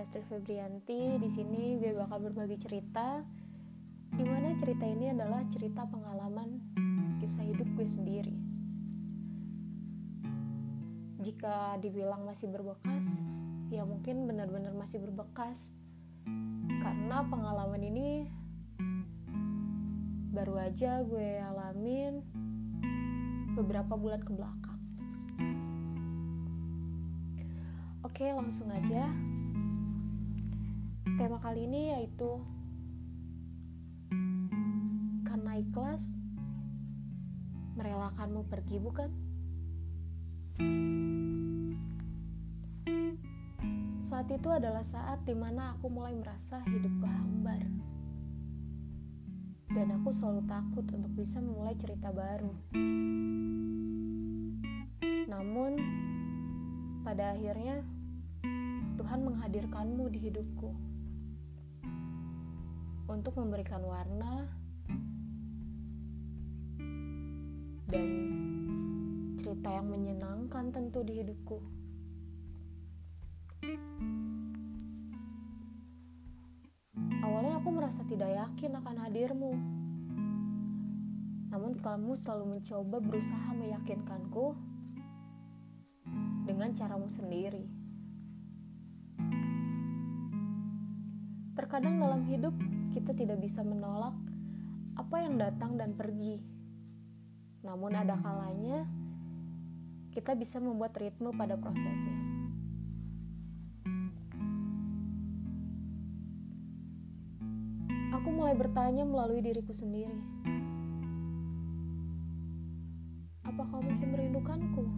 Astrid Febrianti. Di sini gue bakal berbagi cerita. Di mana cerita ini adalah cerita pengalaman kisah hidup gue sendiri. Jika dibilang masih berbekas, ya mungkin benar-benar masih berbekas. Karena pengalaman ini baru aja gue alamin beberapa bulan ke belakang. Oke, langsung aja. Tema kali ini yaitu karena ikhlas merelakanmu pergi, bukan? Saat itu adalah saat di mana aku mulai merasa hidupku hambar. Dan aku selalu takut untuk bisa memulai cerita baru. Namun, pada akhirnya Tuhan menghadirkanmu di hidupku untuk memberikan warna dan cerita yang menyenangkan tentu di hidupku. Awalnya aku merasa tidak yakin akan hadirmu. Namun kamu selalu mencoba berusaha meyakinkanku dengan caramu sendiri. Terkadang dalam hidup kita tidak bisa menolak apa yang datang dan pergi. Namun ada kalanya kita bisa membuat ritme pada prosesnya. Aku mulai bertanya melalui diriku sendiri. Apa kau masih merindukanku?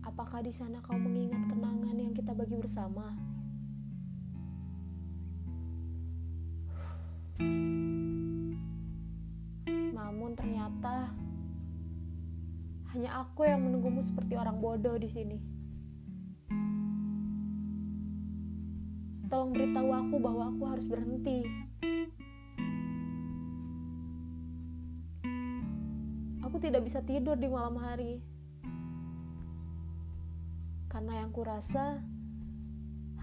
Apakah di sana kau mengingat kenangan yang kita bagi bersama? Hanya aku yang menunggumu seperti orang bodoh di sini. Tolong beritahu aku bahwa aku harus berhenti. Aku tidak bisa tidur di malam hari karena yang kurasa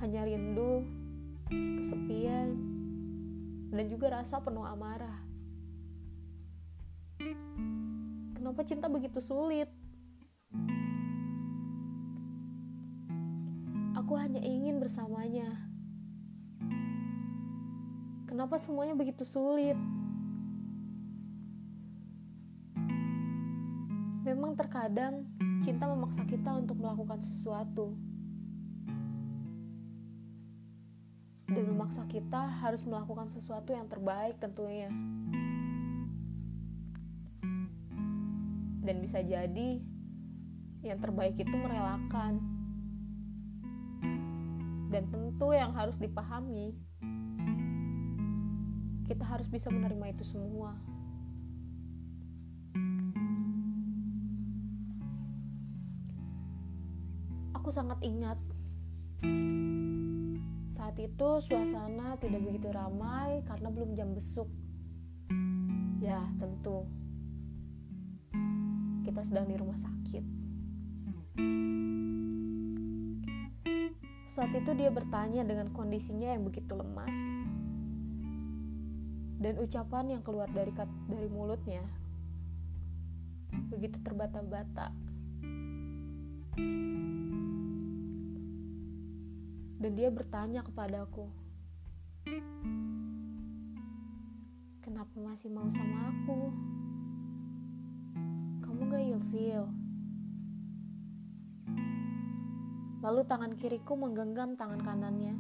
hanya rindu, kesepian, dan juga rasa penuh amarah. Kenapa cinta begitu sulit? Aku hanya ingin bersamanya. Kenapa semuanya begitu sulit? Memang terkadang cinta memaksa kita untuk melakukan sesuatu. Dan memaksa kita harus melakukan sesuatu yang terbaik tentunya. Dan bisa jadi yang terbaik itu merelakan. Dan tentu yang harus dipahami, kita harus bisa menerima itu semua. Aku sangat ingat saat itu suasana tidak begitu ramai karena belum jam besuk. Ya, tentu. Kita sedang di rumah sakit. Saat itu dia bertanya dengan kondisinya yang begitu lemas. Dan ucapan yang keluar dari dari mulutnya begitu terbata-bata. dan dia bertanya kepadaku, "Kenapa masih mau sama aku? Kamu gak feel? Lalu tangan kiriku menggenggam tangan kanannya,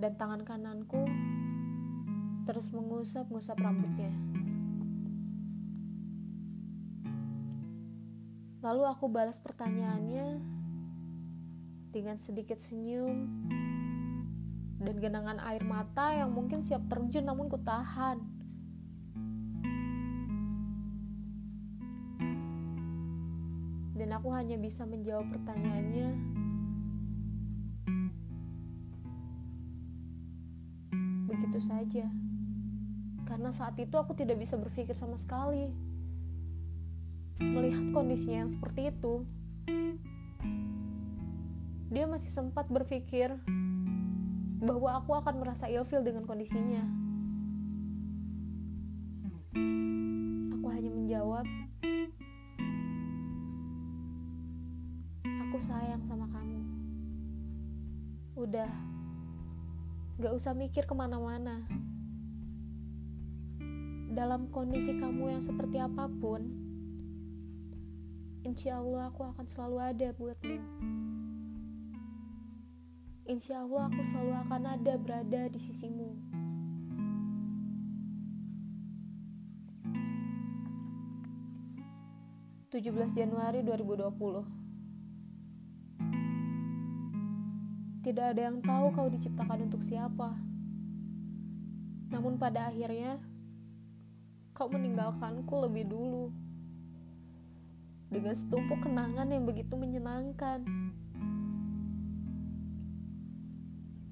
dan tangan kananku terus mengusap-ngusap rambutnya. Lalu aku balas pertanyaannya dengan sedikit senyum dan genangan air mata yang mungkin siap terjun namun ku tahan. Hanya bisa menjawab pertanyaannya begitu saja. Karena saat itu aku tidak bisa berpikir sama sekali. Melihat kondisinya yang seperti itu, dia masih sempat berpikir bahwa aku akan merasa ilfil dengan kondisinya. "Aku sayang sama kamu. Udah, gak usah mikir ke mana-mana." dalam kondisi kamu yang seperti apa pun, insya Allah aku akan selalu ada buatmu. Insya Allah aku selalu akan ada berada di sisimu. Tujuh belas Januari 2020 Tidak ada yang tahu kau diciptakan untuk siapa. Namun pada akhirnya, kau meninggalkanku lebih dulu dengan setumpuk kenangan yang begitu menyenangkan.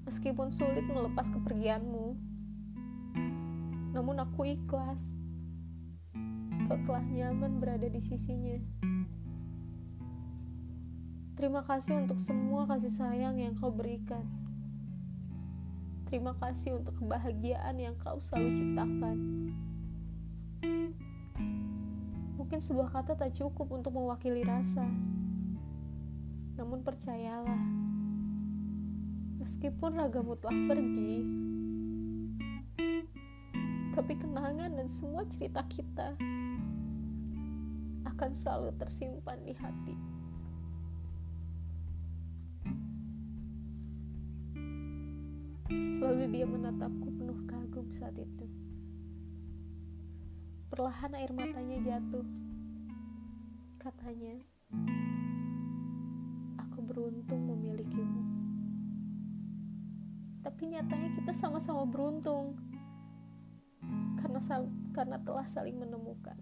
Meskipun sulit melepas kepergianmu, namun aku ikhlas. Kau telah nyaman berada di sisinya. Terima kasih untuk semua kasih sayang yang kau berikan. Terima kasih untuk kebahagiaan yang kau selalu ciptakan. Mungkin sebuah kata tak cukup untuk mewakili rasa. Namun percayalah, meskipun ragamu telah pergi, tapi kenangan dan semua cerita kita akan selalu tersimpan di hati. Lalu dia menatapku penuh kagum saat itu. Perlahan air matanya jatuh. Katanya, aku beruntung memilikimu. Tapi nyatanya kita sama-sama beruntung karena karena telah saling menemukan.